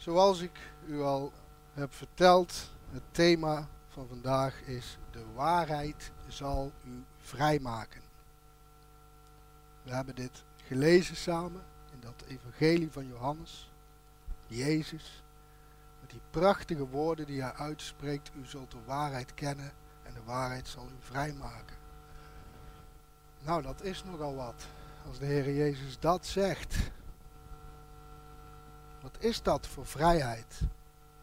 Zoals ik u al heb verteld, het thema van vandaag is de waarheid zal u vrijmaken. We hebben dit gelezen samen in dat evangelie van Johannes, Jezus, met die prachtige woorden die hij uitspreekt, u zult de waarheid kennen en de waarheid zal u vrijmaken. Nou, dat is nogal wat. Als de Heer Jezus dat zegt, wat is dat voor vrijheid?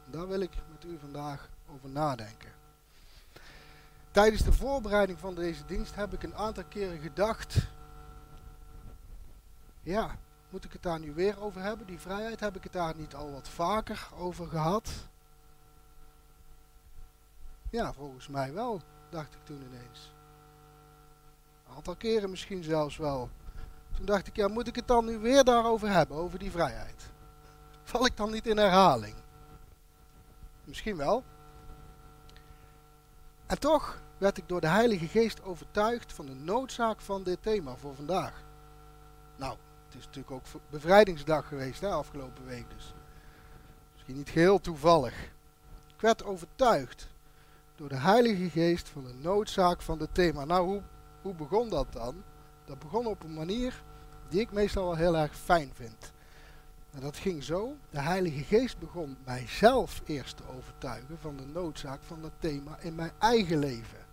Daar wil ik met u vandaag over nadenken. Tijdens de voorbereiding van deze dienst heb ik een aantal keren gedacht. Ja, moet ik het daar nu weer over hebben? Die vrijheid heb ik het daar niet al wat vaker over gehad? Ja, volgens mij wel, dacht ik toen ineens. Een aantal keren misschien zelfs wel. Toen dacht ik, ja, moet ik het dan nu weer daarover hebben, over die vrijheid? Val ik dan niet in herhaling? Misschien wel. En toch werd ik door de Heilige Geest overtuigd van de noodzaak van dit thema voor vandaag. Nou, het is natuurlijk ook bevrijdingsdag geweest, hè, afgelopen week dus. Misschien niet geheel toevallig. Ik werd overtuigd door de Heilige Geest van de noodzaak van dit thema. Nou, hoe, hoe begon dat dan? Dat begon op een manier die ik meestal wel heel erg fijn vind. En dat ging zo. De Heilige Geest begon mijzelf eerst te overtuigen van de noodzaak van dat thema in mijn eigen leven.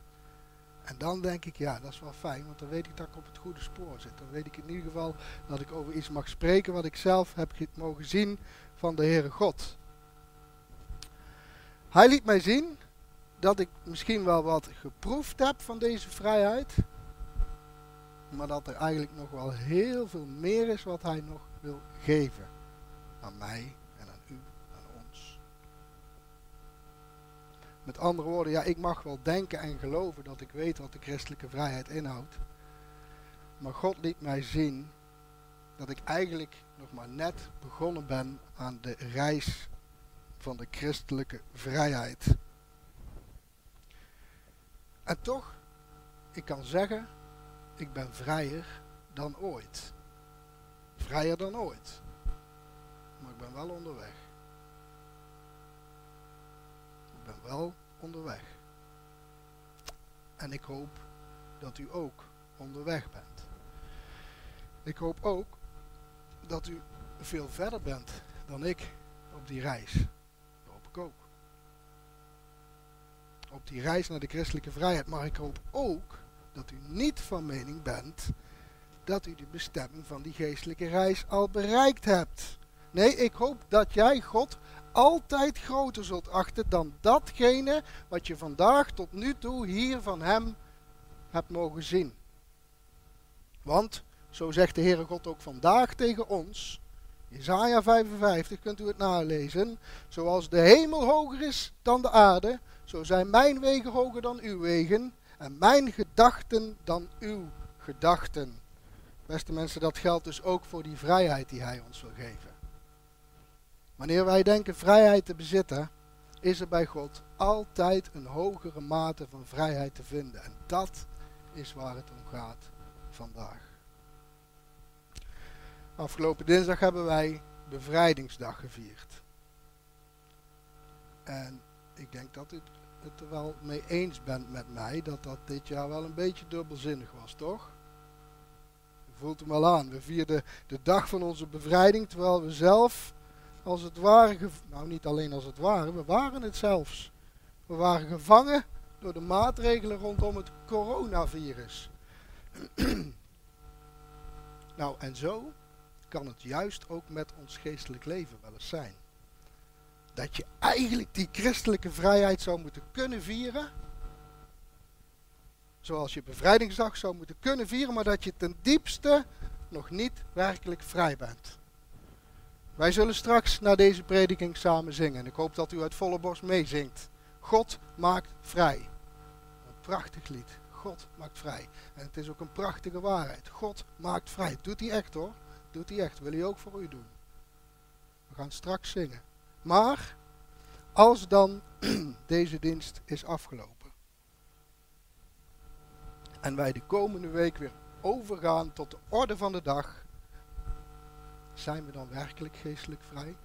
En dan denk ik, ja, dat is wel fijn, want dan weet ik dat ik op het goede spoor zit. Dan weet ik in ieder geval dat ik over iets mag spreken wat ik zelf heb mogen zien van de Heere God. Hij liet mij zien dat ik misschien wel wat geproefd heb van deze vrijheid, maar dat er eigenlijk nog wel heel veel meer is wat hij nog wil geven aan mij en aan u, aan ons. Met andere woorden, ja, ik mag wel denken en geloven dat ik weet wat de christelijke vrijheid inhoudt. Maar God liet mij zien dat ik eigenlijk nog maar net begonnen ben aan de reis van de christelijke vrijheid. En toch, ik kan zeggen, ik ben vrijer dan ooit. Vrijer dan ooit maar ik ben wel onderweg. Ik ben wel onderweg. En ik hoop dat u ook onderweg bent. Ik hoop ook dat u veel verder bent dan ik op die reis. Dat hoop ik ook. Op die reis naar de christelijke vrijheid. Maar ik hoop ook dat u niet van mening bent dat u de bestemming van die geestelijke reis al bereikt hebt. Nee, ik hoop dat jij God altijd groter zult achten dan datgene wat je vandaag tot nu toe hier van Hem hebt mogen zien. Want, zo zegt de Heere God ook vandaag tegen ons, Isaiah 55, kunt u het nalezen, zoals de hemel hoger is dan de aarde, zo zijn mijn wegen hoger dan uw wegen en mijn gedachten dan uw gedachten. Beste mensen, dat geldt dus ook voor die vrijheid die Hij ons wil geven. Wanneer wij denken vrijheid te bezitten, is er bij God altijd een hogere mate van vrijheid te vinden. En dat is waar het om gaat vandaag. Afgelopen dinsdag hebben wij bevrijdingsdag gevierd. En ik denk dat u het er wel mee eens bent met mij dat dat dit jaar wel een beetje dubbelzinnig was, toch? U voelt hem al aan. We vierden de dag van onze bevrijding terwijl we zelf als het ware, nou niet alleen als het ware, we waren het zelfs. We waren gevangen door de maatregelen rondom het coronavirus. nou, en zo kan het juist ook met ons geestelijk leven wel eens zijn. Dat je eigenlijk die christelijke vrijheid zou moeten kunnen vieren. Zoals je bevrijdingsdag zou moeten kunnen vieren, maar dat je ten diepste nog niet werkelijk vrij bent. Wij zullen straks naar deze prediking samen zingen. En ik hoop dat u uit volle borst meezingt. God maakt vrij. Een prachtig lied. God maakt vrij. En het is ook een prachtige waarheid. God maakt vrij. Doet hij echt hoor. Doet hij echt. Wil hij ook voor u doen. We gaan straks zingen. Maar als dan deze dienst is afgelopen. En wij de komende week weer overgaan tot de orde van de dag zijn we dan werkelijk geestelijk vrij?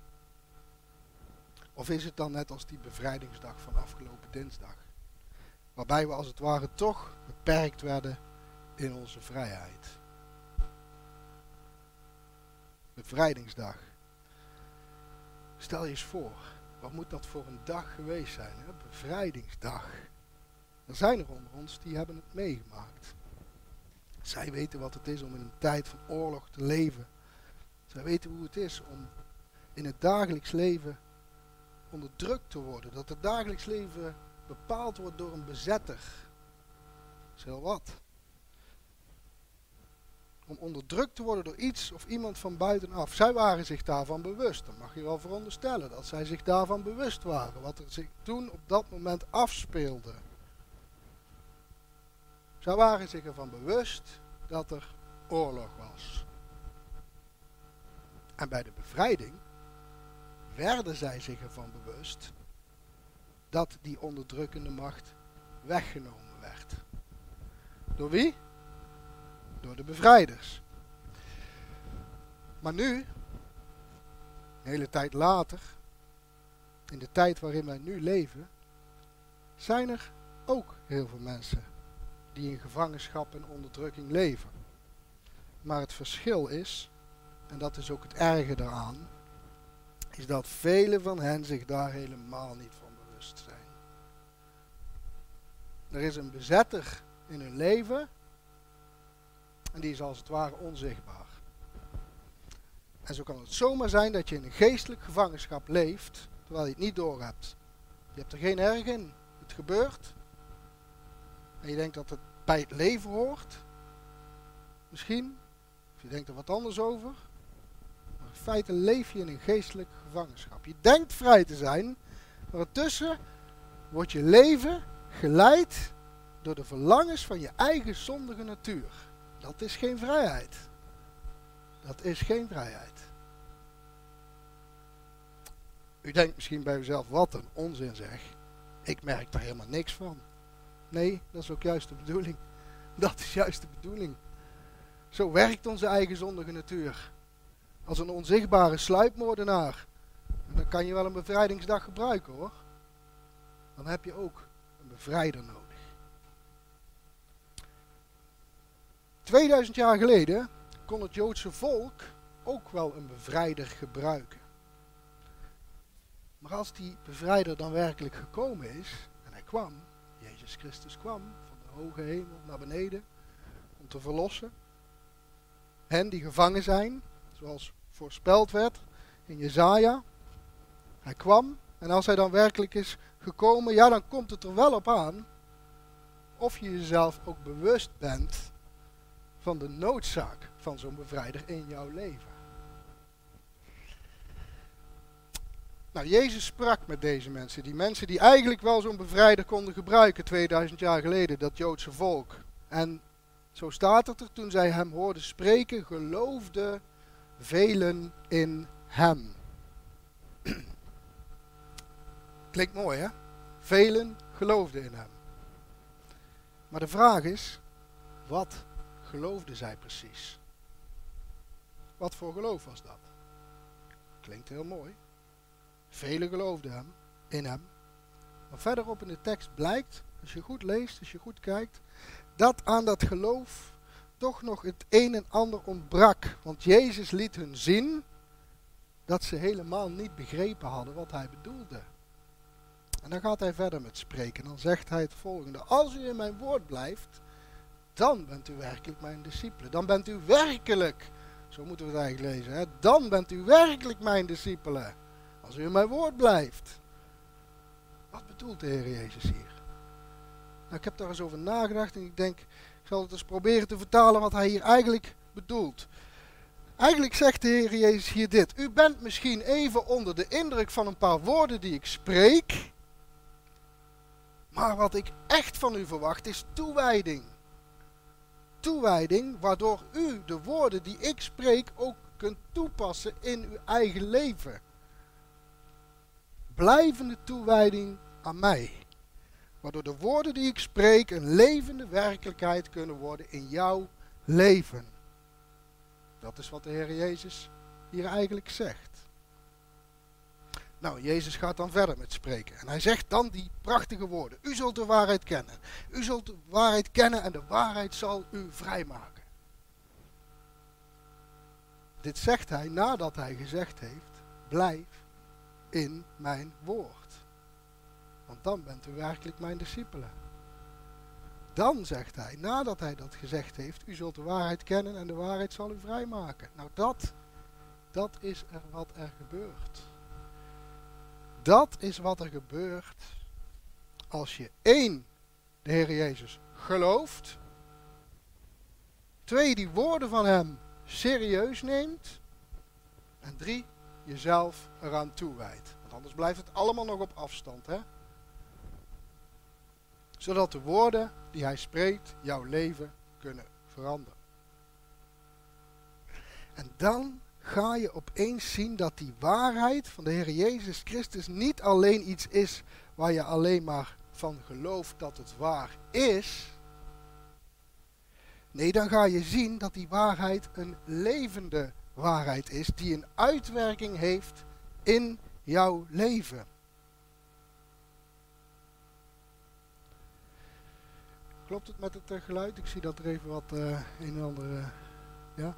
Of is het dan net als die bevrijdingsdag van afgelopen dinsdag? Waarbij we als het ware toch beperkt werden in onze vrijheid. Bevrijdingsdag. Stel je eens voor, wat moet dat voor een dag geweest zijn? Hè? Bevrijdingsdag. Er zijn er onder ons die hebben het meegemaakt. Zij weten wat het is om in een tijd van oorlog te leven. Zij weten hoe het is om in het dagelijks leven onderdrukt te worden. Dat het dagelijks leven bepaald wordt door een bezetter. Dat is heel wat. Om onderdrukt te worden door iets of iemand van buitenaf. Zij waren zich daarvan bewust. Dan mag je wel veronderstellen dat zij zich daarvan bewust waren. Wat er zich toen op dat moment afspeelde. Zij waren zich ervan bewust dat er oorlog was. En bij de bevrijding werden zij zich ervan bewust dat die onderdrukkende macht weggenomen werd. Door wie? Door de bevrijders. Maar nu, een hele tijd later, in de tijd waarin wij nu leven, zijn er ook heel veel mensen die in gevangenschap en onderdrukking leven. Maar het verschil is, en dat is ook het erge daaraan, is dat velen van hen zich daar helemaal niet van bewust zijn. Er is een bezetter in hun leven en die is als het ware onzichtbaar. En zo kan het zomaar zijn dat je in een geestelijk gevangenschap leeft terwijl je het niet doorhebt. Je hebt er geen erg in. Het gebeurt. En je denkt dat het bij het leven hoort. Misschien. Of je denkt er wat anders over. Feite leef je in een geestelijk gevangenschap. Je denkt vrij te zijn. Maar ertussen wordt je leven geleid door de verlangens van je eigen zondige natuur. Dat is geen vrijheid. Dat is geen vrijheid. U denkt misschien bij uzelf, wat een onzin zeg. Ik merk daar helemaal niks van. Nee, dat is ook juist de bedoeling. Dat is juist de bedoeling. Zo werkt onze eigen zondige natuur. Als een onzichtbare sluipmoordenaar. En dan kan je wel een bevrijdingsdag gebruiken hoor. Dan heb je ook een bevrijder nodig. 2000 jaar geleden kon het Joodse volk ook wel een bevrijder gebruiken. Maar als die bevrijder dan werkelijk gekomen is, en hij kwam, Jezus Christus kwam van de hoge hemel naar beneden om te verlossen. Hen die gevangen zijn, zoals voorspeld werd in Jezaja. Hij kwam en als hij dan werkelijk is gekomen, ja dan komt het er wel op aan of je jezelf ook bewust bent van de noodzaak van zo'n bevrijder in jouw leven. Nou, Jezus sprak met deze mensen. Die mensen die eigenlijk wel zo'n bevrijder konden gebruiken 2000 jaar geleden, dat Joodse volk. En zo staat het er, toen zij hem hoorden spreken, geloofden velen in hem. Klinkt mooi, hè? Velen geloofden in hem. Maar de vraag is, wat geloofden zij precies? Wat voor geloof was dat? Klinkt heel mooi. Velen geloofden hem, in hem. Maar verderop in de tekst blijkt, als je goed leest, als je goed kijkt, dat aan dat geloof toch nog het een en ander ontbrak. Want Jezus liet hun zien dat ze helemaal niet begrepen hadden wat hij bedoelde. En dan gaat hij verder met spreken. Dan zegt hij het volgende. Als u in mijn woord blijft, dan bent u werkelijk mijn discipelen. Dan bent u werkelijk, zo moeten we het eigenlijk lezen, hè? dan bent u werkelijk mijn discipelen. Als u in mijn woord blijft. Wat bedoelt de Heer Jezus hier? Nou, ik heb daar eens over nagedacht en ik denk, zal het eens proberen te vertalen wat hij hier eigenlijk bedoelt. Eigenlijk zegt de Heer Jezus hier dit. U bent misschien even onder de indruk van een paar woorden die ik spreek. Maar wat ik echt van u verwacht is toewijding. Toewijding waardoor u de woorden die ik spreek ook kunt toepassen in uw eigen leven blijvende toewijding aan mij. Waardoor de woorden die ik spreek een levende werkelijkheid kunnen worden in jouw leven. Dat is wat de Heer Jezus hier eigenlijk zegt. Nou, Jezus gaat dan verder met spreken. En hij zegt dan die prachtige woorden. U zult de waarheid kennen. U zult de waarheid kennen en de waarheid zal u vrijmaken. Dit zegt hij nadat hij gezegd heeft, blijf in mijn woord. Want dan bent u werkelijk mijn discipelen. Dan zegt hij, nadat hij dat gezegd heeft, u zult de waarheid kennen en de waarheid zal u vrijmaken. Nou dat, dat is er wat er gebeurt. Dat is wat er gebeurt als je één, de Heer Jezus, gelooft. Twee, die woorden van Hem serieus neemt. En drie, jezelf eraan toewijdt. Want anders blijft het allemaal nog op afstand. Hè? Zodat de woorden die Hij spreekt jouw leven kunnen veranderen. En dan ga je opeens zien dat die waarheid van de Heer Jezus Christus niet alleen iets is waar je alleen maar van gelooft dat het waar is. Nee, dan ga je zien dat die waarheid een levende waarheid is die een uitwerking heeft in jouw leven. Klopt het met het uh, geluid? Ik zie dat er even wat uh, een en ander. Uh, ja?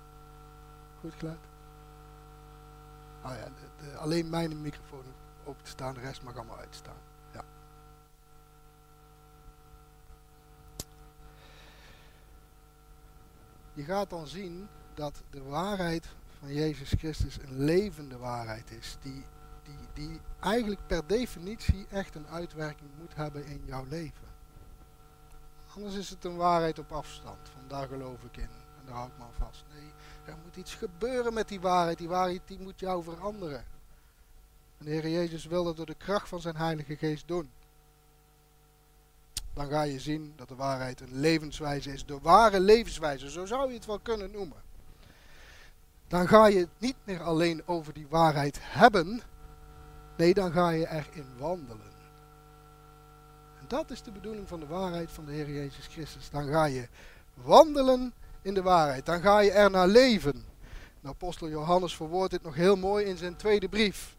Goed geluid? Ah ja, alleen mijn microfoon open te staan, de rest mag allemaal uitstaan. Ja. Je gaat dan zien dat de waarheid van Jezus Christus een levende waarheid is. Die, die, die eigenlijk per definitie echt een uitwerking moet hebben in jouw leven. Anders is het een waarheid op afstand. Van daar geloof ik in. En daar hou ik me vast. Nee, er moet iets gebeuren met die waarheid. Die waarheid die moet jou veranderen. En de Heer Jezus wil dat door de kracht van zijn Heilige Geest doen. Dan ga je zien dat de waarheid een levenswijze is. De ware levenswijze, zo zou je het wel kunnen noemen. Dan ga je het niet meer alleen over die waarheid hebben. Nee, dan ga je erin wandelen. Dat is de bedoeling van de waarheid van de Heer Jezus Christus. Dan ga je wandelen in de waarheid. Dan ga je er naar leven. De apostel Johannes verwoordt dit nog heel mooi in zijn tweede brief.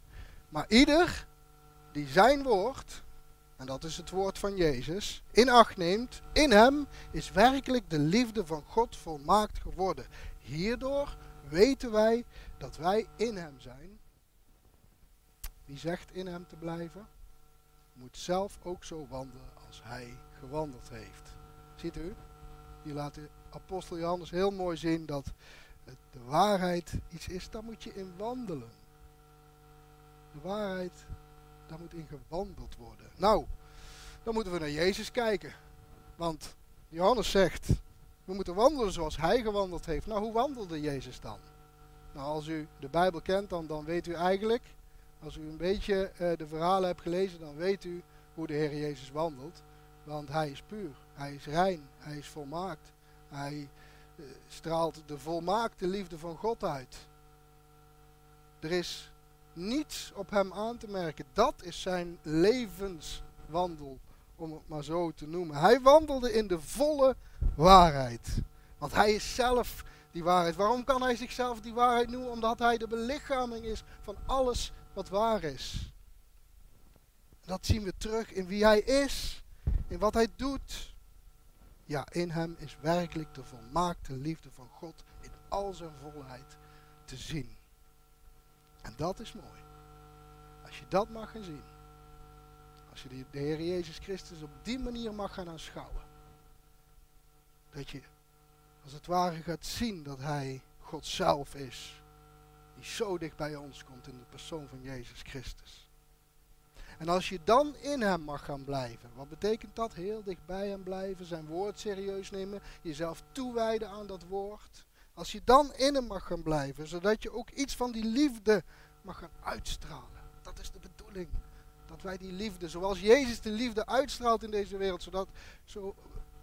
Maar ieder die zijn woord, en dat is het woord van Jezus, in acht neemt, in hem is werkelijk de liefde van God volmaakt geworden. Hierdoor weten wij dat wij in hem zijn. Wie zegt in hem te blijven, moet zelf ook zo wandelen als hij gewandeld heeft. Ziet u? Hier laat de apostel Johannes heel mooi zien dat de waarheid iets is, daar moet je in wandelen. De waarheid, daar moet in gewandeld worden. Nou, dan moeten we naar Jezus kijken. Want Johannes zegt, we moeten wandelen zoals hij gewandeld heeft. Nou, hoe wandelde Jezus dan? Nou, als u de Bijbel kent, dan, dan weet u eigenlijk, als u een beetje uh, de verhalen hebt gelezen, dan weet u hoe de Heer Jezus wandelt. Want hij is puur, hij is rein, hij is volmaakt. Hij uh, straalt de volmaakte liefde van God uit. Er is niets op hem aan te merken. Dat is zijn levenswandel, om het maar zo te noemen. Hij wandelde in de volle waarheid. Want hij is zelf die waarheid. Waarom kan hij zichzelf die waarheid noemen? Omdat hij de belichaming is van alles wat waar is. Dat zien we terug in wie hij is, in wat hij doet. Ja, in hem is werkelijk de volmaakte liefde van God in al zijn volheid te zien. En dat is mooi. Als je dat mag gaan zien. Als je de, Heer Jezus Christus op die manier mag gaan aanschouwen. Dat je als het ware gaat zien dat Hij God zelf is. Die zo dicht bij ons komt in de persoon van Jezus Christus. En als je dan in Hem mag gaan blijven, wat betekent dat? Heel dicht bij Hem blijven, Zijn woord serieus nemen, jezelf toewijden aan dat woord. Als je dan in Hem mag gaan blijven, zodat je ook iets van die liefde mag gaan uitstralen. Dat is de bedoeling. Dat wij die liefde, zoals Jezus de liefde uitstraalt in deze wereld, zodat zo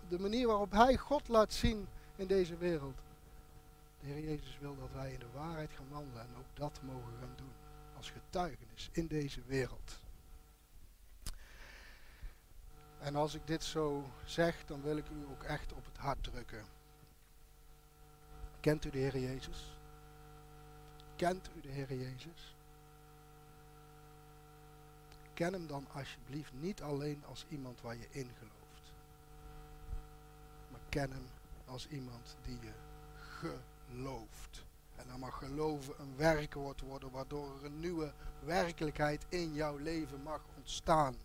de manier waarop Hij God laat zien in deze wereld. De Heer Jezus wil dat wij in de waarheid gaan wandelen en ook dat mogen gaan doen als getuigenis in deze wereld. En als ik dit zo zeg, dan wil ik u ook echt op het hart drukken. Kent u de Heer Jezus? Kent u de Heer Jezus? ken hem dan alsjeblieft niet alleen als iemand waar je in gelooft. Maar ken hem als iemand die je gelooft. En dan mag geloven een werkwoord worden, waardoor er een nieuwe werkelijkheid in jouw leven mag ontstaan.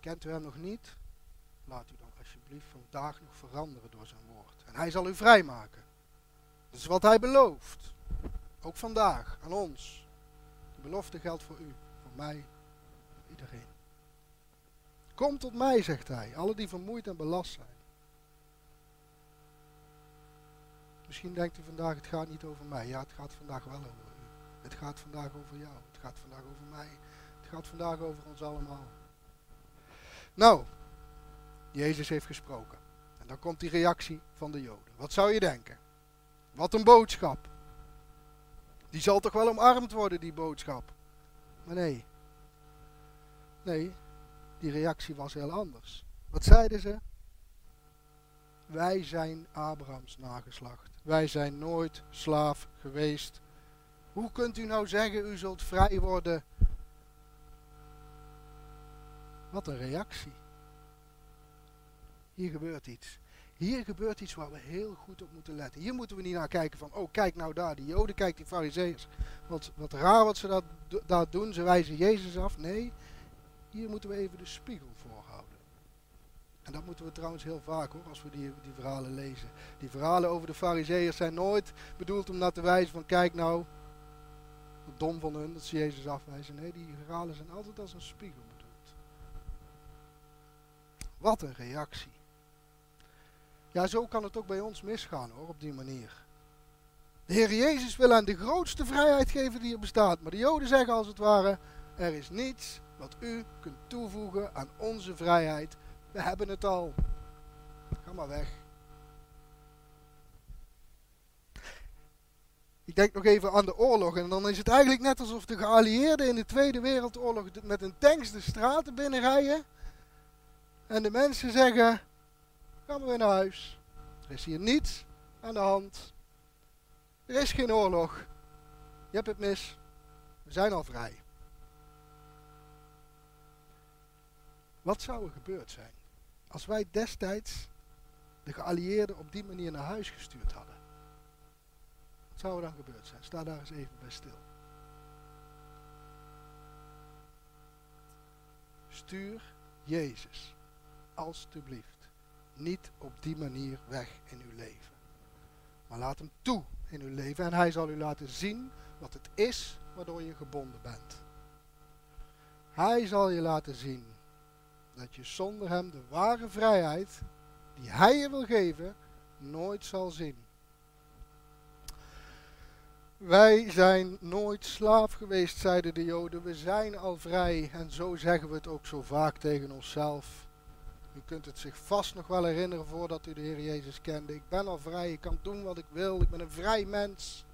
Kent u hem nog niet? Laat u dan alsjeblieft vandaag nog veranderen door zijn woord. En hij zal u vrijmaken. Dat is wat hij belooft. Ook vandaag, aan ons. De belofte geldt voor u, voor mij, voor iedereen. Kom tot mij, zegt hij, alle die vermoeid en belast zijn. Misschien denkt u vandaag, het gaat niet over mij. Ja, het gaat vandaag wel over u. Het gaat vandaag over jou. Het gaat vandaag over mij. Het gaat vandaag over ons allemaal. Nou, Jezus heeft gesproken. En dan komt die reactie van de Joden. Wat zou je denken? Wat een boodschap. Die zal toch wel omarmd worden, die boodschap. Maar nee. Nee, die reactie was heel anders. Wat zeiden ze? Wij zijn Abrahams nageslacht. Wij zijn nooit slaaf geweest. Hoe kunt u nou zeggen, u zult vrij worden? Wat een reactie. Hier gebeurt iets. Hier gebeurt iets waar we heel goed op moeten letten. Hier moeten we niet naar kijken van, oh kijk nou daar, die joden, kijk die fariseeërs. Wat, wat raar wat ze dat, doen, ze wijzen Jezus af. Nee, hier moeten we even de spiegel. En dat moeten we trouwens heel vaak hoor, als we die, die verhalen lezen. Die verhalen over de fariseeërs zijn nooit bedoeld om naar te wijzen van, kijk nou, wat dom van hun dat ze Jezus afwijzen. Nee, die verhalen zijn altijd als een spiegel bedoeld. Wat een reactie. Ja, zo kan het ook bij ons misgaan hoor, op die manier. De Heer Jezus wil aan de grootste vrijheid geven die er bestaat. Maar de Joden zeggen als het ware, er is niets wat u kunt toevoegen aan onze vrijheid. We hebben het al. Ga maar weg. Ik denk nog even aan de oorlog. En dan is het eigenlijk net alsof de geallieerden in de Tweede Wereldoorlog met een tanks de straten binnenrijden. En de mensen zeggen, gaan we weer naar huis. Er is hier niets aan de hand. Er is geen oorlog. Je hebt het mis. We zijn al vrij. Wat zou er gebeurd zijn als wij destijds de geallieerden op die manier naar huis gestuurd hadden? Wat zou er dan gebeurd zijn? Sta daar eens even bij stil. Stuur Jezus, alstublieft, niet op die manier weg in uw leven. Maar laat hem toe in uw leven en hij zal u laten zien wat het is waardoor je gebonden bent. Hij zal je laten zien dat je zonder hem de ware vrijheid die hij je wil geven nooit zal zien. Wij zijn nooit slaaf geweest, zeiden de Joden. We zijn al vrij. En zo zeggen we het ook zo vaak tegen onszelf. U kunt het zich vast nog wel herinneren voordat u de Heer Jezus kende. Ik ben al vrij, ik kan doen wat ik wil, ik ben een vrij mens.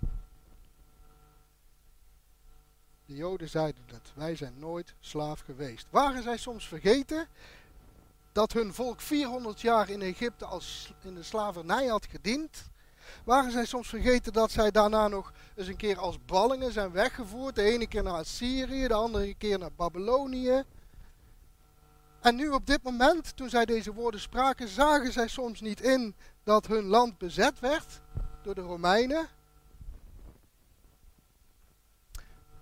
De Joden zeiden dat. Wij zijn nooit slaaf geweest. Waren zij soms vergeten dat hun volk 400 jaar in Egypte als in de slavernij had gediend? Waren zij soms vergeten dat zij daarna nog eens een keer als ballingen zijn weggevoerd? De ene keer naar Syrië, de andere keer naar Babylonië. En nu op dit moment, toen zij deze woorden spraken, zagen zij soms niet in dat hun land bezet werd door de Romeinen.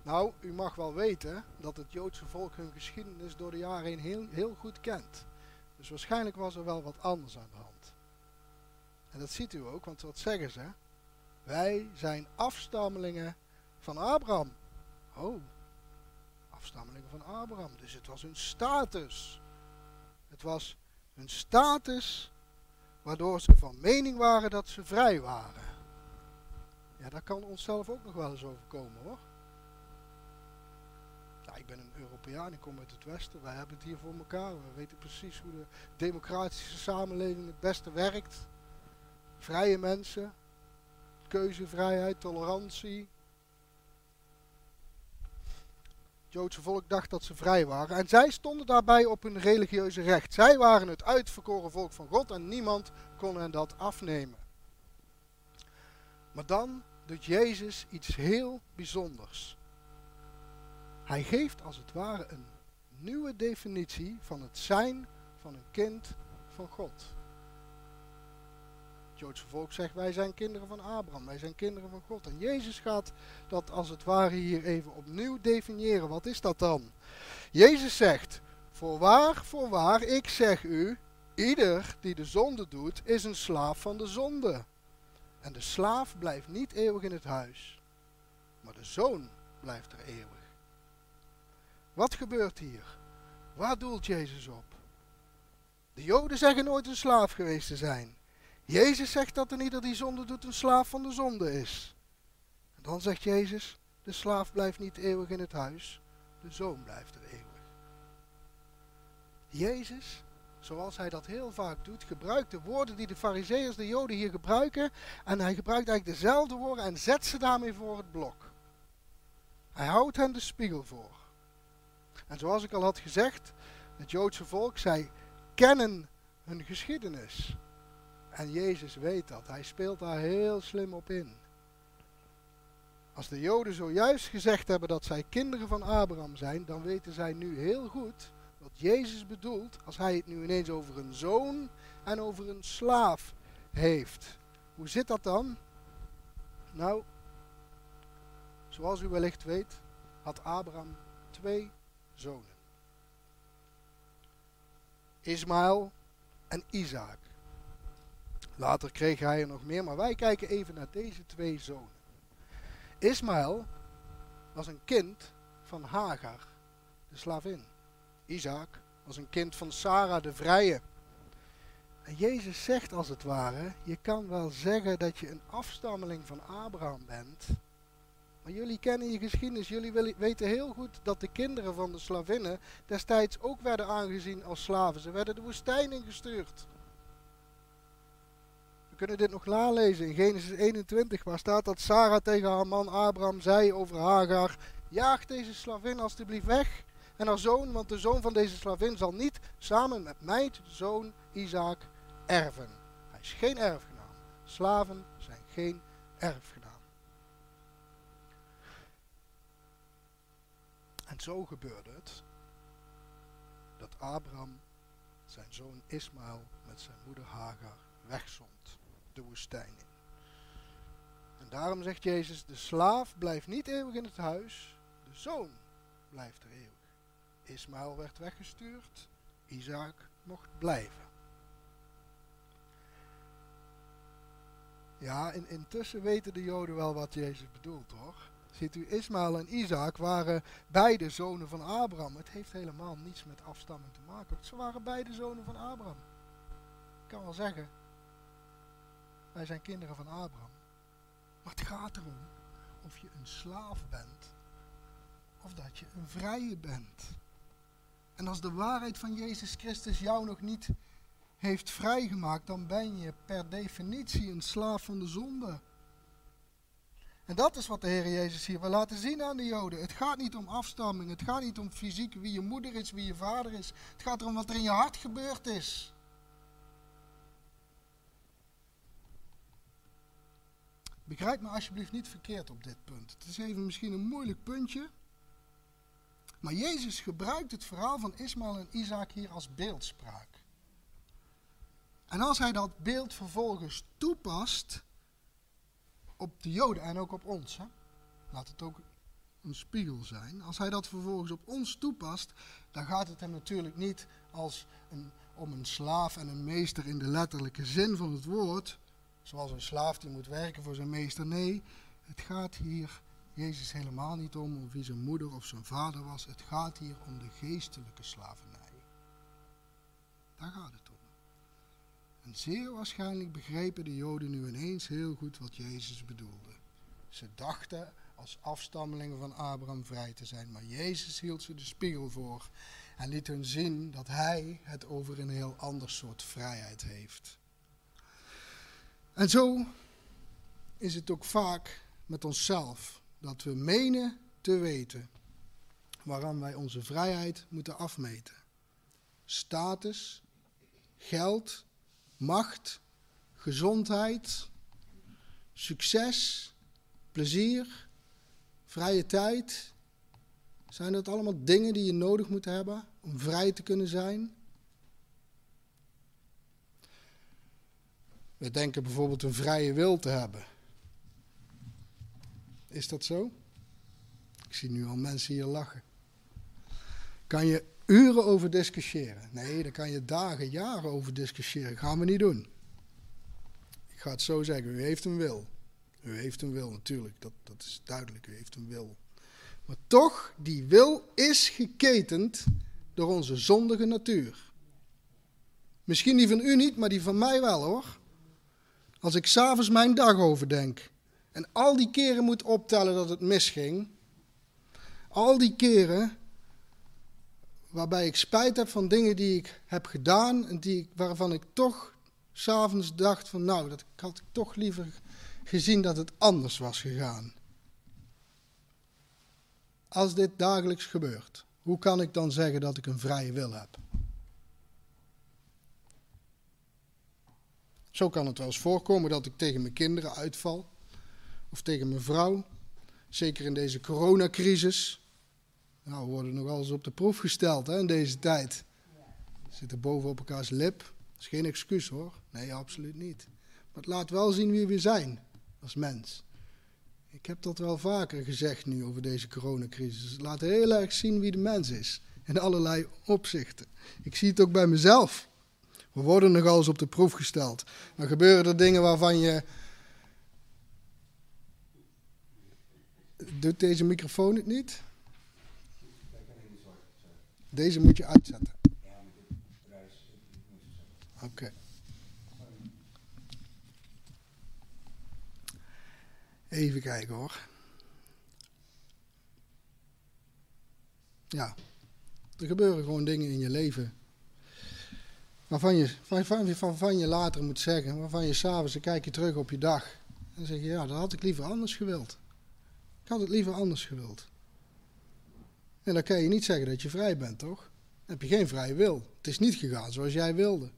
Nou, u mag wel weten dat het Joodse volk hun geschiedenis door de jaren heen heel, heel goed kent. Dus waarschijnlijk was er wel wat anders aan de hand. En dat ziet u ook, want wat zeggen ze? Wij zijn afstammelingen van Abraham. Oh, afstammelingen van Abraham. Dus het was hun status. Het was hun status waardoor ze van mening waren dat ze vrij waren. Ja, dat kan onszelf ook nog wel eens overkomen hoor. Ik ben een Europeaan, ik kom uit het Westen. Wij hebben het hier voor elkaar. We weten precies hoe de democratische samenleving het beste werkt. Vrije mensen, keuzevrijheid, tolerantie. Het Joodse volk dacht dat ze vrij waren. En zij stonden daarbij op hun religieuze recht. Zij waren het uitverkoren volk van God en niemand kon hen dat afnemen. Maar dan doet Jezus iets heel bijzonders. Hij geeft als het ware een nieuwe definitie van het zijn van een kind van God. Het Joodse volk zegt wij zijn kinderen van Abraham, wij zijn kinderen van God. En Jezus gaat dat als het ware hier even opnieuw definiëren. Wat is dat dan? Jezus zegt, voorwaar, voorwaar, ik zeg u, ieder die de zonde doet, is een slaaf van de zonde. En de slaaf blijft niet eeuwig in het huis, maar de zoon blijft er eeuwig. Wat gebeurt hier? Waar doelt Jezus op? De Joden zeggen nooit een slaaf geweest te zijn. Jezus zegt dat een ieder die zonde doet een slaaf van de zonde is. En dan zegt Jezus, de slaaf blijft niet eeuwig in het huis, de zoon blijft er eeuwig. Jezus, zoals hij dat heel vaak doet, gebruikt de woorden die de fariseeërs, de joden hier gebruiken. En hij gebruikt eigenlijk dezelfde woorden en zet ze daarmee voor het blok. Hij houdt hen de spiegel voor. En zoals ik al had gezegd, het Joodse volk, zij kennen hun geschiedenis. En Jezus weet dat. Hij speelt daar heel slim op in. Als de Joden zojuist gezegd hebben dat zij kinderen van Abraham zijn, dan weten zij nu heel goed wat Jezus bedoelt als hij het nu ineens over een zoon en over een slaaf heeft. Hoe zit dat dan? Nou, zoals u wellicht weet, had Abraham twee zonen. Ismaël en Isaac. Later kreeg hij er nog meer, maar wij kijken even naar deze twee zonen. Ismaël was een kind van Hagar, de slavin. Isaac was een kind van Sarah, de vrije. En Jezus zegt als het ware, je kan wel zeggen dat je een afstammeling van Abraham bent, jullie kennen je geschiedenis, jullie weten heel goed dat de kinderen van de slavinnen destijds ook werden aangezien als slaven. Ze werden de woestijn ingestuurd. We kunnen dit nog nalezen in Genesis 21, waar staat dat Sarah tegen haar man Abraham zei over Hagar, jaag deze slavin alstublieft weg en haar zoon, want de zoon van deze slavin zal niet samen met mijn zoon Isaac erven. Hij is geen erfgenaam. Slaven zijn geen erfgenaam. En zo gebeurde het dat Abraham zijn zoon Ismaël met zijn moeder Hagar wegzond de woestijn in. En daarom zegt Jezus, de slaaf blijft niet eeuwig in het huis, de zoon blijft er eeuwig. Ismaël werd weggestuurd, Isaac mocht blijven. Ja, in, intussen weten de Joden wel wat Jezus bedoelt, hoor. Ziet u, Ismaël en Isaac waren beide zonen van Abraham. Het heeft helemaal niets met afstamming te maken. Ze waren beide zonen van Abraham. Ik kan wel zeggen, wij zijn kinderen van Abraham. Maar het gaat erom of je een slaaf bent of dat je een vrije bent. En als de waarheid van Jezus Christus jou nog niet heeft vrijgemaakt, dan ben je per definitie een slaaf van de zonde. En dat is wat de Heer Jezus hier wil laten zien aan de Joden. Het gaat niet om afstamming, het gaat niet om fysiek wie je moeder is, wie je vader is. Het gaat erom wat er in je hart gebeurd is. Begrijp me alsjeblieft niet verkeerd op dit punt. Het is even misschien een moeilijk puntje. Maar Jezus gebruikt het verhaal van Ismaël en Isaac hier als beeldspraak. En als hij dat beeld vervolgens toepast op de Joden en ook op ons. Hè? Laat het ook een spiegel zijn. Als hij dat vervolgens op ons toepast, dan gaat het hem natuurlijk niet als een, om een slaaf en een meester in de letterlijke zin van het woord. Zoals een slaaf die moet werken voor zijn meester. Nee, het gaat hier Jezus helemaal niet om of wie zijn moeder of zijn vader was. Het gaat hier om de geestelijke slavernij. Daar gaat het. Zeer waarschijnlijk begrepen de Joden nu ineens heel goed wat Jezus bedoelde. Ze dachten als afstammelingen van Abraham vrij te zijn, maar Jezus hield ze de spiegel voor en liet hun zien dat hij het over een heel ander soort vrijheid heeft. En zo is het ook vaak met onszelf dat we menen te weten waaraan wij onze vrijheid moeten afmeten. Status, geld, macht, gezondheid, succes, plezier, vrije tijd. Zijn dat allemaal dingen die je nodig moet hebben om vrij te kunnen zijn? We denken bijvoorbeeld een vrije wil te hebben. Is dat zo? Ik zie nu al mensen hier lachen. Kan je uren over discussiëren? Nee, daar kan je dagen, jaren over discussiëren. Gaan we niet doen. Ik ga het zo zeggen, u heeft een wil. U heeft een wil, natuurlijk, dat, dat is duidelijk, u heeft een wil. Maar toch, die wil is geketend door onze zondige natuur. Misschien die van u niet, maar die van mij wel hoor. Als ik s'avonds mijn dag overdenk en al die keren moet optellen dat het misging, al die keren waarbij ik spijt heb van dingen die ik heb gedaan en die, waarvan ik toch s'avonds dacht van nou, dat had ik toch liever gezien dat het anders was gegaan. Als dit dagelijks gebeurt, hoe kan ik dan zeggen dat ik een vrije wil heb? Zo kan het wel eens voorkomen dat ik tegen mijn kinderen uitval. Of tegen mijn vrouw. Zeker in deze coronacrisis. Nou, we worden nogal eens op de proef gesteld hè, in deze tijd. We zitten boven op elkaars lip. Dat is geen excuus hoor. Nee, absoluut niet. Maar het laat wel zien wie we zijn als mens. Ik heb dat wel vaker gezegd nu over deze coronacrisis. Het laat heel erg zien wie de mens is. In allerlei opzichten. Ik zie het ook bij mezelf. We worden nogal eens op de proef gesteld. Dan gebeuren er dingen waarvan je. Doet deze microfoon het niet? Deze moet je uitzetten. Oké. Even kijken hoor. Ja, er gebeuren gewoon dingen in je leven waarvan je, waarvan, waarvan je later moet zeggen, waarvan je s'avonds kijk je terug op je dag. En dan zeg je, ja, dat had ik liever anders gewild. Ik had het liever anders gewild. En dan kan je niet zeggen dat je vrij bent, toch? Dan heb je geen vrije wil. Het is niet gegaan zoals jij wilde.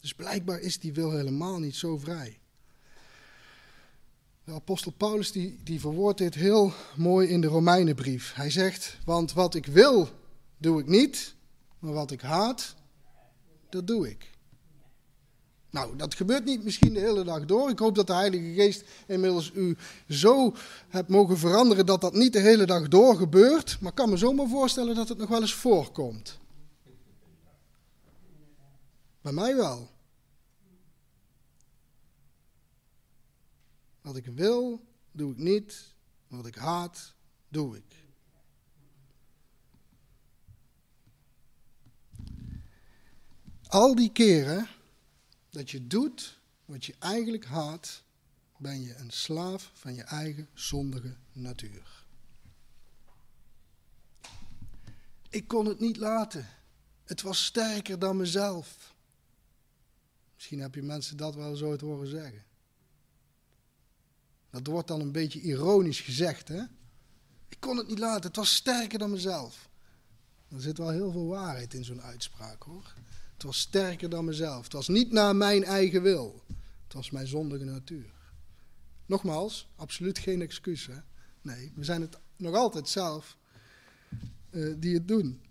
Dus blijkbaar is die wil helemaal niet zo vrij. De apostel Paulus die, die verwoordt dit heel mooi in de Romeinenbrief. Hij zegt, want wat ik wil, doe ik niet, maar wat ik haat, dat doe ik. Nou, dat gebeurt niet misschien de hele dag door. Ik hoop dat de Heilige Geest inmiddels u zo hebt mogen veranderen dat dat niet de hele dag door gebeurt. Maar ik kan me zomaar voorstellen dat het nog wel eens voorkomt. Bij mij wel. Wat ik wil, doe ik niet. Wat ik haat, doe ik. Al die keren dat je doet wat je eigenlijk haat, ben je een slaaf van je eigen zondige natuur. Ik kon het niet laten. Het was sterker dan mezelf. Misschien heb je mensen dat wel zo het horen zeggen. Dat wordt dan een beetje ironisch gezegd, hè? Ik kon het niet laten, het was sterker dan mezelf. Er zit wel heel veel waarheid in zo'n uitspraak, hoor. Het was sterker dan mezelf. Het was niet naar mijn eigen wil. Het was mijn zondige natuur. Nogmaals, absoluut geen excuus. Hè? Nee, we zijn het nog altijd zelf uh, die het doen.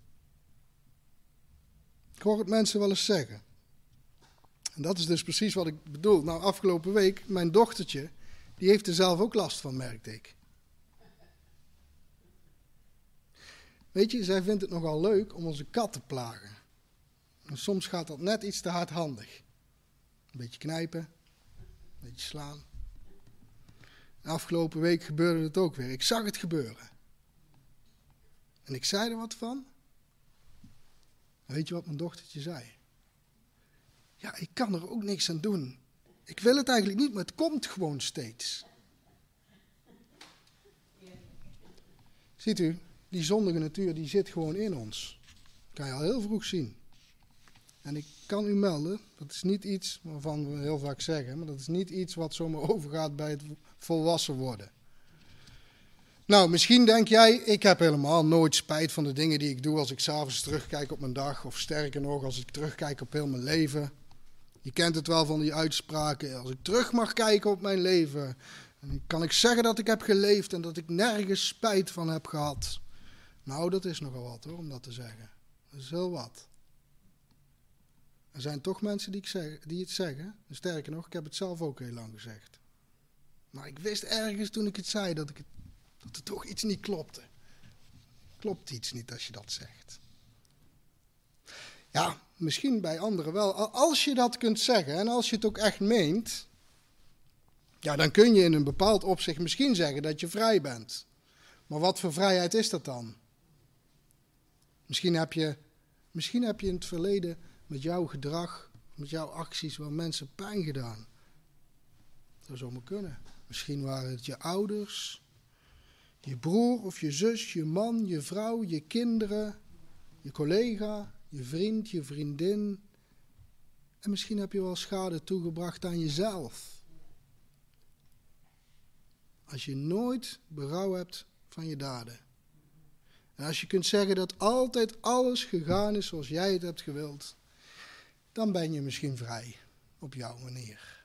Ik hoor het mensen wel eens zeggen. En dat is dus precies wat ik bedoel. Nou, afgelopen week, mijn dochtertje, die heeft er zelf ook last van, merkte ik. Weet je, zij vindt het nogal leuk om onze kat te plagen. En soms gaat dat net iets te hardhandig. Een beetje knijpen, een beetje slaan. afgelopen week gebeurde het ook weer. Ik zag het gebeuren. En ik zei er wat van. Weet je wat mijn dochtertje zei? Ja, ik kan er ook niks aan doen. Ik wil het eigenlijk niet, maar het komt gewoon steeds. Ziet u, die zondige natuur die zit gewoon in ons. Dat kan je al heel vroeg zien. En ik kan u melden, dat is niet iets waarvan we heel vaak zeggen, maar dat is niet iets wat zomaar overgaat bij het volwassen worden. Nou, misschien denk jij, ik heb helemaal nooit spijt van de dingen die ik doe als ik s'avonds terugkijk op mijn dag. Of sterker nog, als ik terugkijk op heel mijn leven. Je kent het wel van die uitspraken. Als ik terug mag kijken op mijn leven, En kan ik zeggen dat ik heb geleefd en dat ik nergens spijt van heb gehad? Nou, dat is nogal wat hoor, om dat te zeggen. Dat is heel wat. Er zijn toch mensen die, ik zeg, die het zeggen. sterker nog, ik heb het zelf ook heel lang gezegd. Maar ik wist ergens toen ik het zei dat, ik het, dat er toch iets niet klopte. Klopt iets niet als je dat zegt. Ja, misschien bij anderen wel. Als je dat kunt zeggen en als je het ook echt meent, ja, dan kun je in een bepaald opzicht misschien zeggen dat je vrij bent. Maar wat voor vrijheid is dat dan? Misschien heb je, misschien heb je in het verleden met jouw gedrag, met jouw acties wel mensen pijn gedaan. Dat zou maar kunnen. Misschien waren het je ouders, je broer of je zus, je man, je vrouw, je kinderen, je collega, je vriend, je vriendin. En misschien heb je wel schade toegebracht aan jezelf. Als je nooit berouw hebt van je daden. En als je kunt zeggen dat altijd alles gegaan is zoals jij het hebt gewild, dan ben je misschien vrij op jouw manier.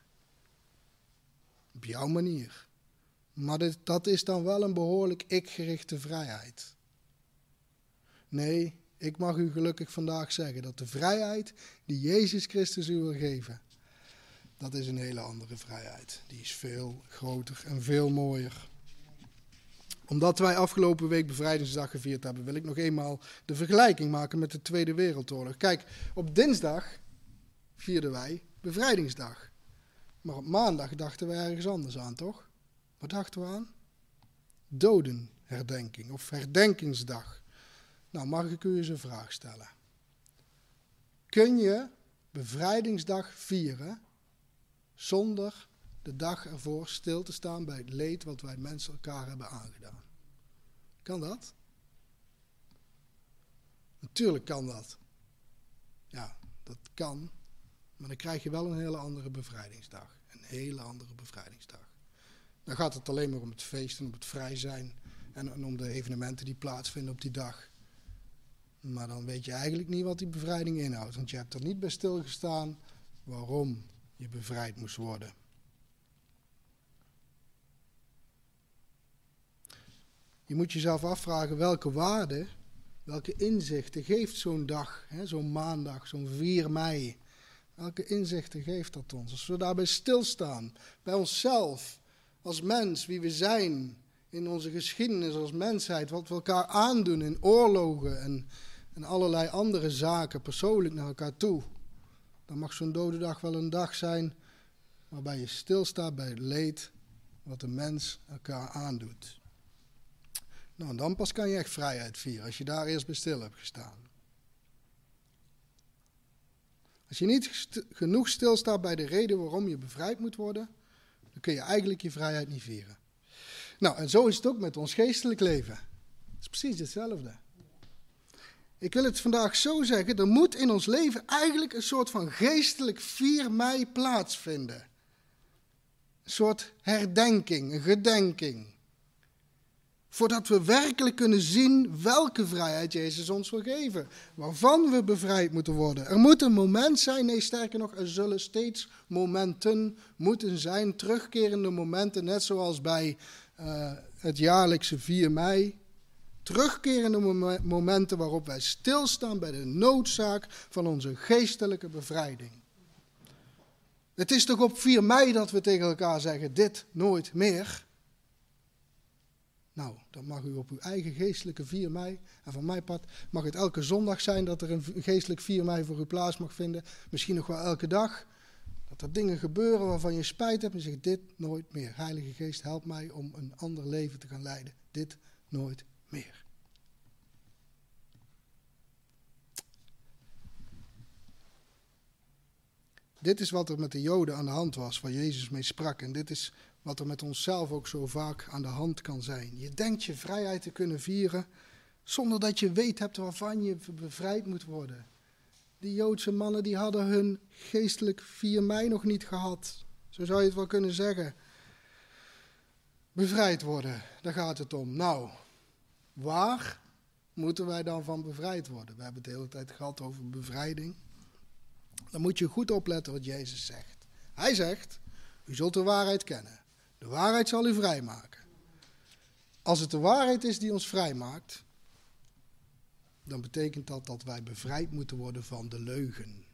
Op jouw manier. Maar dat is dan wel een behoorlijk ik-gerichte vrijheid. Nee, ik mag u gelukkig vandaag zeggen dat de vrijheid die Jezus Christus u wil geven, dat is een hele andere vrijheid. Die is veel groter en veel mooier. Omdat wij afgelopen week bevrijdingsdag gevierd hebben, wil ik nog eenmaal de vergelijking maken met de Tweede Wereldoorlog. Kijk, op dinsdag vierden wij bevrijdingsdag. Maar op maandag dachten we ergens anders aan, toch? Wat dachten we aan? Dodenherdenking of herdenkingsdag. Nou, mag ik u eens een vraag stellen? Kun je bevrijdingsdag vieren zonder de dag ervoor stil te staan bij het leed wat wij mensen elkaar hebben aangedaan? Kan dat? Natuurlijk kan dat. Ja, dat kan. Maar dan krijg je wel een hele andere bevrijdingsdag. Een hele andere bevrijdingsdag. Dan gaat het alleen maar om het feest en om het vrij zijn. En om de evenementen die plaatsvinden op die dag. Maar dan weet je eigenlijk niet wat die bevrijding inhoudt. Want je hebt er niet bij stilgestaan waarom je bevrijd moest worden. Je moet jezelf afvragen welke waarde, welke inzichten geeft zo'n dag, zo'n maandag, zo'n 4 mei. Welke inzichten geeft dat ons? Als we daarbij stilstaan, bij onszelf, als mens, wie we zijn, in onze geschiedenis als mensheid, wat we elkaar aandoen in oorlogen en, en allerlei andere zaken, persoonlijk naar elkaar toe. Dan mag zo'n dode dag wel een dag zijn waarbij je stilstaat bij het leed wat de mens elkaar aandoet. Nou, dan pas kan je echt vrijheid vieren, als je daar eerst bij stil hebt gestaan. Als je niet genoeg stilstaat bij de reden waarom je bevrijd moet worden, dan kun je eigenlijk je vrijheid niet vieren. Nou, en zo is het ook met ons geestelijk leven. Het is precies hetzelfde. Ik wil het vandaag zo zeggen, er moet in ons leven eigenlijk een soort van geestelijk 4 mei plaatsvinden. Een soort herdenking, een gedenking. Voordat we werkelijk kunnen zien welke vrijheid Jezus ons wil geven. Waarvan we bevrijd moeten worden. Er moet een moment zijn, nee sterker nog, er zullen steeds momenten moeten zijn. Terugkerende momenten, net zoals bij uh, het jaarlijkse 4 mei. Terugkerende momenten waarop wij stilstaan bij de noodzaak van onze geestelijke bevrijding. Het is toch op 4 mei dat we tegen elkaar zeggen: dit nooit meer. Nou, dan mag u op uw eigen geestelijke 4 mei, en van mijn pad mag het elke zondag zijn dat er een geestelijk 4 mei voor u plaats mag vinden. Misschien nog wel elke dag. Dat er dingen gebeuren waarvan je spijt hebt en zegt, dit nooit meer. Heilige Geest, help mij om een ander leven te gaan leiden. Dit nooit meer. Dit is wat er met de Joden aan de hand was, waar Jezus mee sprak. En dit is wat er met onszelf ook zo vaak aan de hand kan zijn. Je denkt je vrijheid te kunnen vieren zonder dat je weet hebt waarvan je bevrijd moet worden. Die Joodse mannen die hadden hun geestelijk 4 mei nog niet gehad. Zo zou je het wel kunnen zeggen. Bevrijd worden, daar gaat het om. Nou, waar moeten wij dan van bevrijd worden? We hebben het de hele tijd gehad over bevrijding. Dan moet je goed opletten wat Jezus zegt. Hij zegt, u zult de waarheid kennen. De waarheid zal u vrijmaken. Als het de waarheid is die ons vrijmaakt, dan betekent dat dat wij bevrijd moeten worden van de leugen.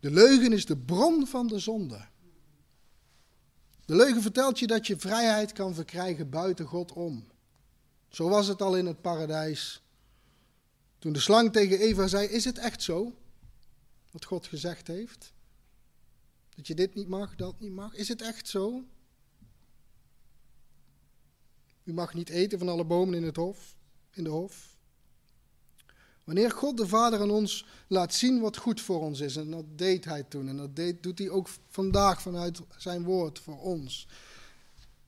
De leugen is de bron van de zonde. De leugen vertelt je dat je vrijheid kan verkrijgen buiten God om. Zo was het al in het paradijs. Toen de slang tegen Eva zei: Is het echt zo? Wat God gezegd heeft? Dat je dit niet mag, dat niet mag. Is het echt zo? U mag niet eten van alle bomen in het hof, in de hof. Wanneer God de Vader aan ons laat zien wat goed voor ons is, en dat deed Hij toen, en dat doet Hij ook vandaag vanuit Zijn woord voor ons.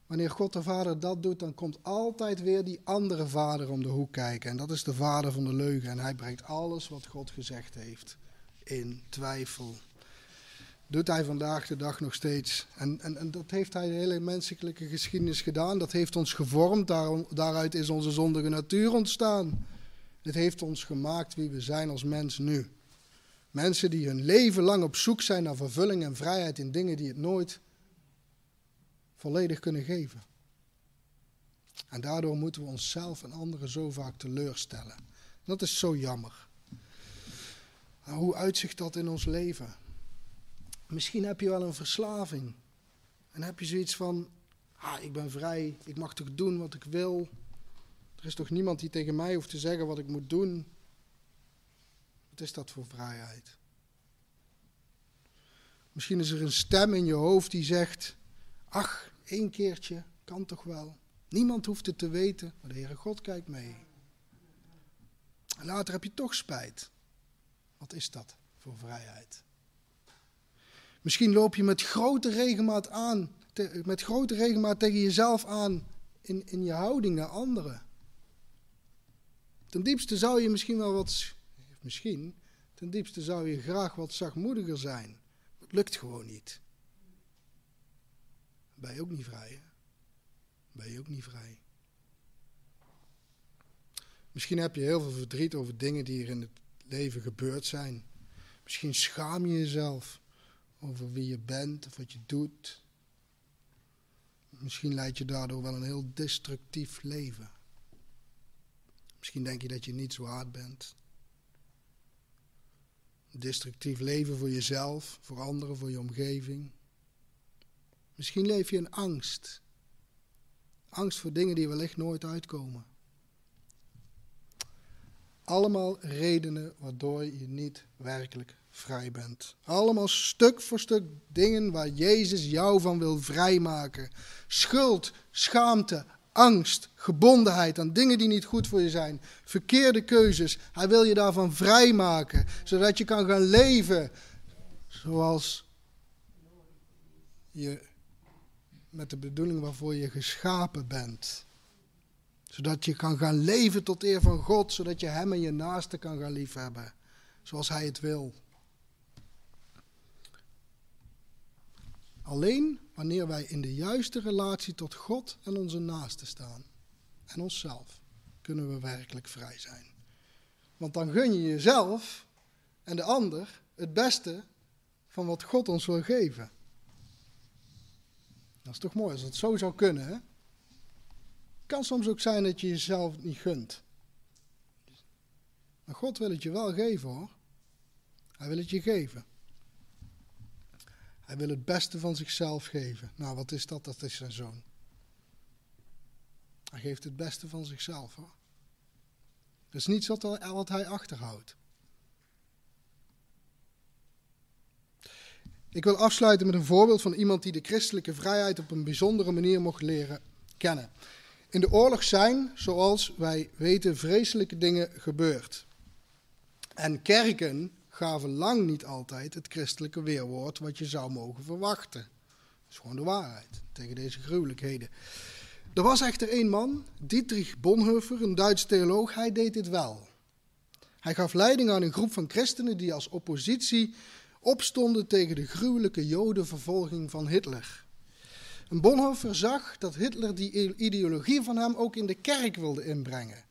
Wanneer God de Vader dat doet, dan komt altijd weer die andere Vader om de hoek kijken. En dat is de Vader van de leugen. En Hij brengt alles wat God gezegd heeft in twijfel. Doet Hij vandaag de dag nog steeds. En, en, en dat heeft Hij de hele menselijke geschiedenis gedaan. Dat heeft ons gevormd. Daar, daaruit is onze zondige natuur ontstaan. Dit heeft ons gemaakt wie we zijn als mens nu. Mensen die hun leven lang op zoek zijn naar vervulling en vrijheid in dingen die het nooit volledig kunnen geven. En daardoor moeten we onszelf en anderen zo vaak teleurstellen. Dat is zo jammer. Nou, hoe uitzicht dat in ons leven? Misschien heb je wel een verslaving. En heb je zoiets van, ah, ik ben vrij, ik mag toch doen wat ik wil. Er is toch niemand die tegen mij hoeft te zeggen wat ik moet doen. Wat is dat voor vrijheid? Misschien is er een stem in je hoofd die zegt, ach, één keertje kan toch wel. Niemand hoeft het te weten, maar de Heere God kijkt mee. En later heb je toch spijt. Wat is dat voor vrijheid? Misschien loop je met grote regelmaat aan, met grote regelmaat tegen jezelf aan in, in je houding naar anderen. Ten diepste zou je misschien wel wat, misschien, ten diepste zou je graag wat zachtmoediger zijn. Het lukt gewoon niet. Ben je ook niet vrij? Hè? Ben je ook niet vrij? Misschien heb je heel veel verdriet over dingen die er in het leven gebeurd zijn. Misschien schaam je jezelf over wie je bent of wat je doet. Misschien leid je daardoor wel een heel destructief leven. Misschien denk je dat je niet zo hard bent. Destructief leven voor jezelf, voor anderen, voor je omgeving. Misschien leef je in angst. Angst voor dingen die wellicht nooit uitkomen. Allemaal redenen waardoor je niet werkelijk vrij bent. Allemaal stuk voor stuk dingen waar Jezus jou van wil vrijmaken. Schuld, schaamte, angst, gebondenheid aan dingen die niet goed voor je zijn, verkeerde keuzes. Hij wil je daarvan vrijmaken, zodat je kan gaan leven zoals je met de bedoeling waarvoor je geschapen bent. Zodat je kan gaan leven tot eer van God, zodat je Hem en je naaste kan gaan liefhebben, zoals Hij het wil. Alleen wanneer wij in de juiste relatie tot God en onze naaste staan en onszelf, kunnen we werkelijk vrij zijn. Want dan gun je jezelf en de ander het beste van wat God ons wil geven. Dat is toch mooi als het zo zou kunnen, hè? Het kan soms ook zijn dat je jezelf niet gunt. Maar God wil het je wel geven hoor. Hij wil het je geven. Hij wil het beste van zichzelf geven. Nou, wat is dat? Dat is zijn zoon. Hij geeft het beste van zichzelf hoor. Er is niets wat, wat hij achterhoudt. Ik wil afsluiten met een voorbeeld van iemand die de christelijke vrijheid op een bijzondere manier mocht leren kennen. In de oorlog zijn, zoals wij weten, vreselijke dingen gebeurd. En kerken gaven lang niet altijd het christelijke weerwoord wat je zou mogen verwachten. Dat is gewoon de waarheid tegen deze gruwelijkheden. Er was echter één man, Dietrich Bonhoeffer, een Duits theoloog, hij deed dit wel. Hij gaf leiding aan een groep van christenen die als oppositie opstonden tegen de gruwelijke jodenvervolging van Hitler. En Bonhoeffer zag dat Hitler die ideologie van hem ook in de kerk wilde inbrengen.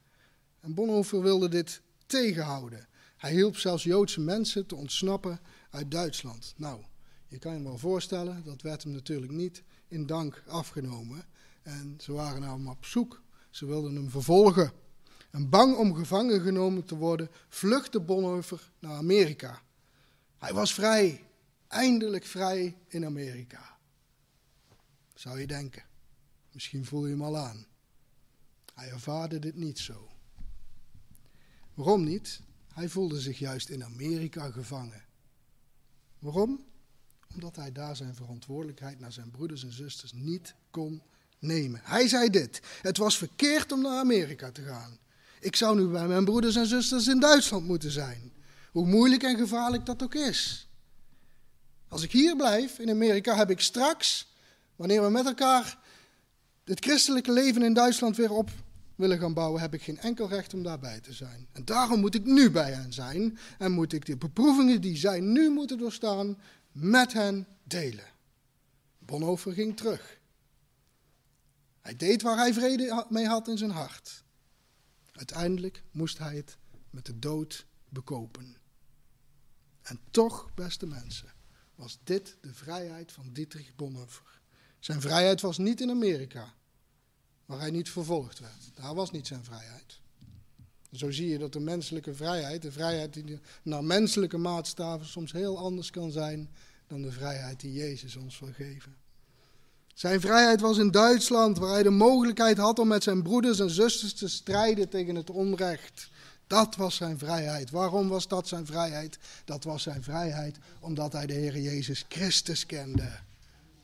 En Bonhoeffer wilde dit tegenhouden. Hij hielp zelfs Joodse mensen te ontsnappen uit Duitsland. Nou, Je kan je wel voorstellen, dat werd hem natuurlijk niet in dank afgenomen. En ze waren naar hem op zoek. Ze wilden hem vervolgen. En bang om gevangen genomen te worden, vluchtte Bonhoeffer naar Amerika. Hij was vrij, eindelijk vrij in Amerika. Zou je denken. Misschien voel je hem al aan. Hij ervaarde dit niet zo. Waarom niet? Hij voelde zich juist in Amerika gevangen. Waarom? Omdat hij daar zijn verantwoordelijkheid naar zijn broeders en zusters niet kon nemen. Hij zei dit: Het was verkeerd om naar Amerika te gaan. Ik zou nu bij mijn broeders en zusters in Duitsland moeten zijn. Hoe moeilijk en gevaarlijk dat ook is. Als ik hier blijf in Amerika, heb ik straks, wanneer we met elkaar het christelijke leven in Duitsland weer op willen gaan bouwen, heb ik geen enkel recht om daarbij te zijn. En daarom moet ik nu bij hen zijn en moet ik de beproevingen die zij nu moeten doorstaan met hen delen. Bonhoeffer ging terug. Hij deed waar hij vrede mee had in zijn hart. Uiteindelijk moest hij het met de dood bekopen. En toch, beste mensen, was dit de vrijheid van Dietrich Bonhoeffer. Zijn vrijheid was niet in Amerika, waar hij niet vervolgd werd. Daar was niet zijn vrijheid. Zo zie je dat de menselijke vrijheid, de vrijheid die naar menselijke maatstaven soms heel anders kan zijn dan de vrijheid die Jezus ons wil geven. Zijn vrijheid was in Duitsland, waar hij de mogelijkheid had om met zijn broeders en zusters te strijden tegen het onrecht. Dat was zijn vrijheid. Waarom was dat zijn vrijheid? Dat was zijn vrijheid omdat hij de Heer Jezus Christus kende.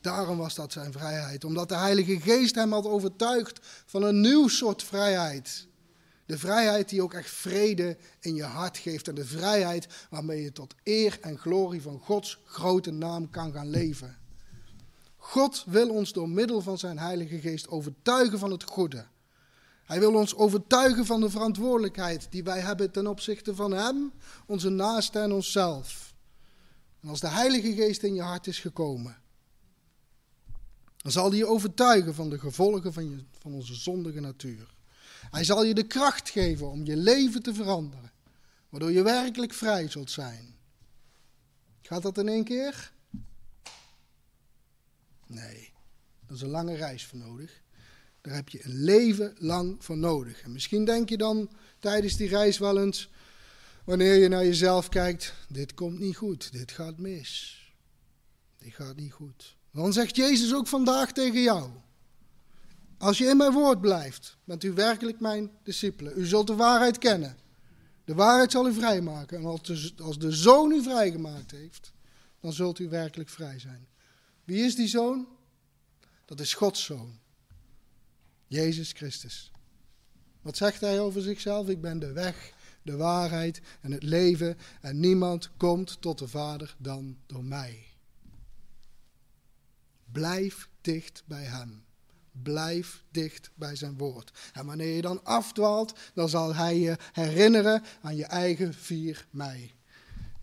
Daarom was dat zijn vrijheid. Omdat de Heilige Geest hem had overtuigd van een nieuw soort vrijheid. De vrijheid die ook echt vrede in je hart geeft. En de vrijheid waarmee je tot eer en glorie van Gods grote naam kan gaan leven. God wil ons door middel van zijn Heilige Geest overtuigen van het goede. Hij wil ons overtuigen van de verantwoordelijkheid die wij hebben ten opzichte van Hem, onze naasten en onszelf. En als de Heilige Geest in je hart is gekomen, dan zal hij je overtuigen van de gevolgen van, je, van onze zondige natuur. Hij zal je de kracht geven om je leven te veranderen, waardoor je werkelijk vrij zult zijn. Gaat dat in één keer? Nee, dat is een lange reis voor nodig. Daar heb je een leven lang voor nodig. En misschien denk je dan tijdens die reis wel eens, wanneer je naar jezelf kijkt, dit komt niet goed, dit gaat mis. Dit gaat niet goed. Dan zegt Jezus ook vandaag tegen jou. Als je in mijn woord blijft, bent u werkelijk mijn discipelen. U zult de waarheid kennen. De waarheid zal u vrijmaken. En als de, als de zoon u vrijgemaakt heeft, dan zult u werkelijk vrij zijn. Wie is die zoon? Dat is Gods zoon. Jezus Christus. Wat zegt hij over zichzelf? Ik ben de weg, de waarheid en het leven. En niemand komt tot de Vader dan door mij. Blijf dicht bij Hem. Blijf dicht bij zijn woord. En wanneer je dan afdwaalt, dan zal hij je herinneren aan je eigen 4 mei.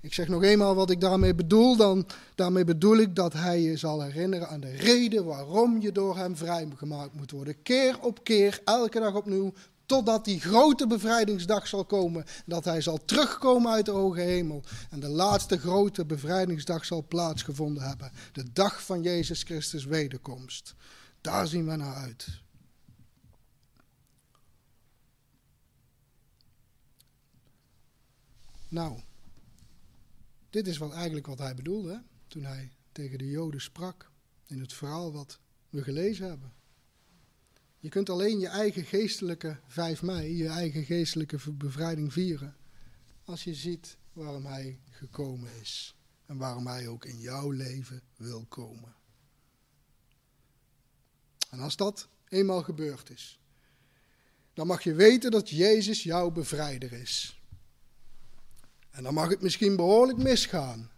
Ik zeg nog eenmaal wat ik daarmee bedoel. Dan, daarmee bedoel ik dat hij je zal herinneren aan de reden waarom je door hem vrijgemaakt moet worden. Keer op keer, elke dag opnieuw, totdat die grote bevrijdingsdag zal komen. Dat hij zal terugkomen uit de hoge hemel. En de laatste grote bevrijdingsdag zal plaatsgevonden hebben. De dag van Jezus Christus wederkomst. Daar zien we naar uit. Nou, dit is wat eigenlijk wat hij bedoelde toen hij tegen de Joden sprak in het verhaal wat we gelezen hebben. Je kunt alleen je eigen geestelijke 5 mei, je eigen geestelijke bevrijding vieren, als je ziet waarom hij gekomen is en waarom hij ook in jouw leven wil komen. En als dat eenmaal gebeurd is, dan mag je weten dat Jezus jouw bevrijder is. En dan mag het misschien behoorlijk misgaan.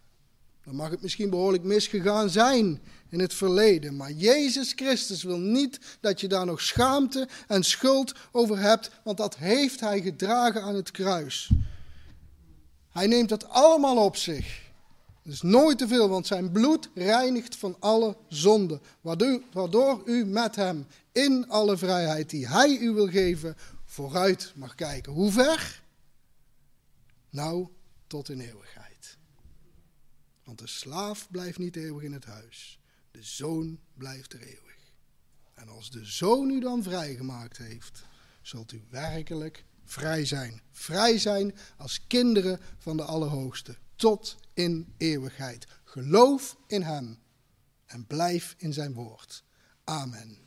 Dan mag het misschien behoorlijk misgegaan zijn in het verleden. Maar Jezus Christus wil niet dat je daar nog schaamte en schuld over hebt, want dat heeft Hij gedragen aan het kruis. Hij neemt dat allemaal op zich. Dat is nooit te veel, want zijn bloed reinigt van alle zonde. Waardoor, u met hem in alle vrijheid die hij u wil geven, vooruit mag kijken. Hoe ver? Nou, tot in eeuwigheid. Want de slaaf blijft niet eeuwig in het huis. De zoon blijft er eeuwig. En als de zoon u dan vrijgemaakt heeft, zult u werkelijk vrij zijn. Vrij zijn als kinderen van de Allerhoogste. Tot in eeuwigheid. Geloof in Hem en blijf in Zijn woord. Amen.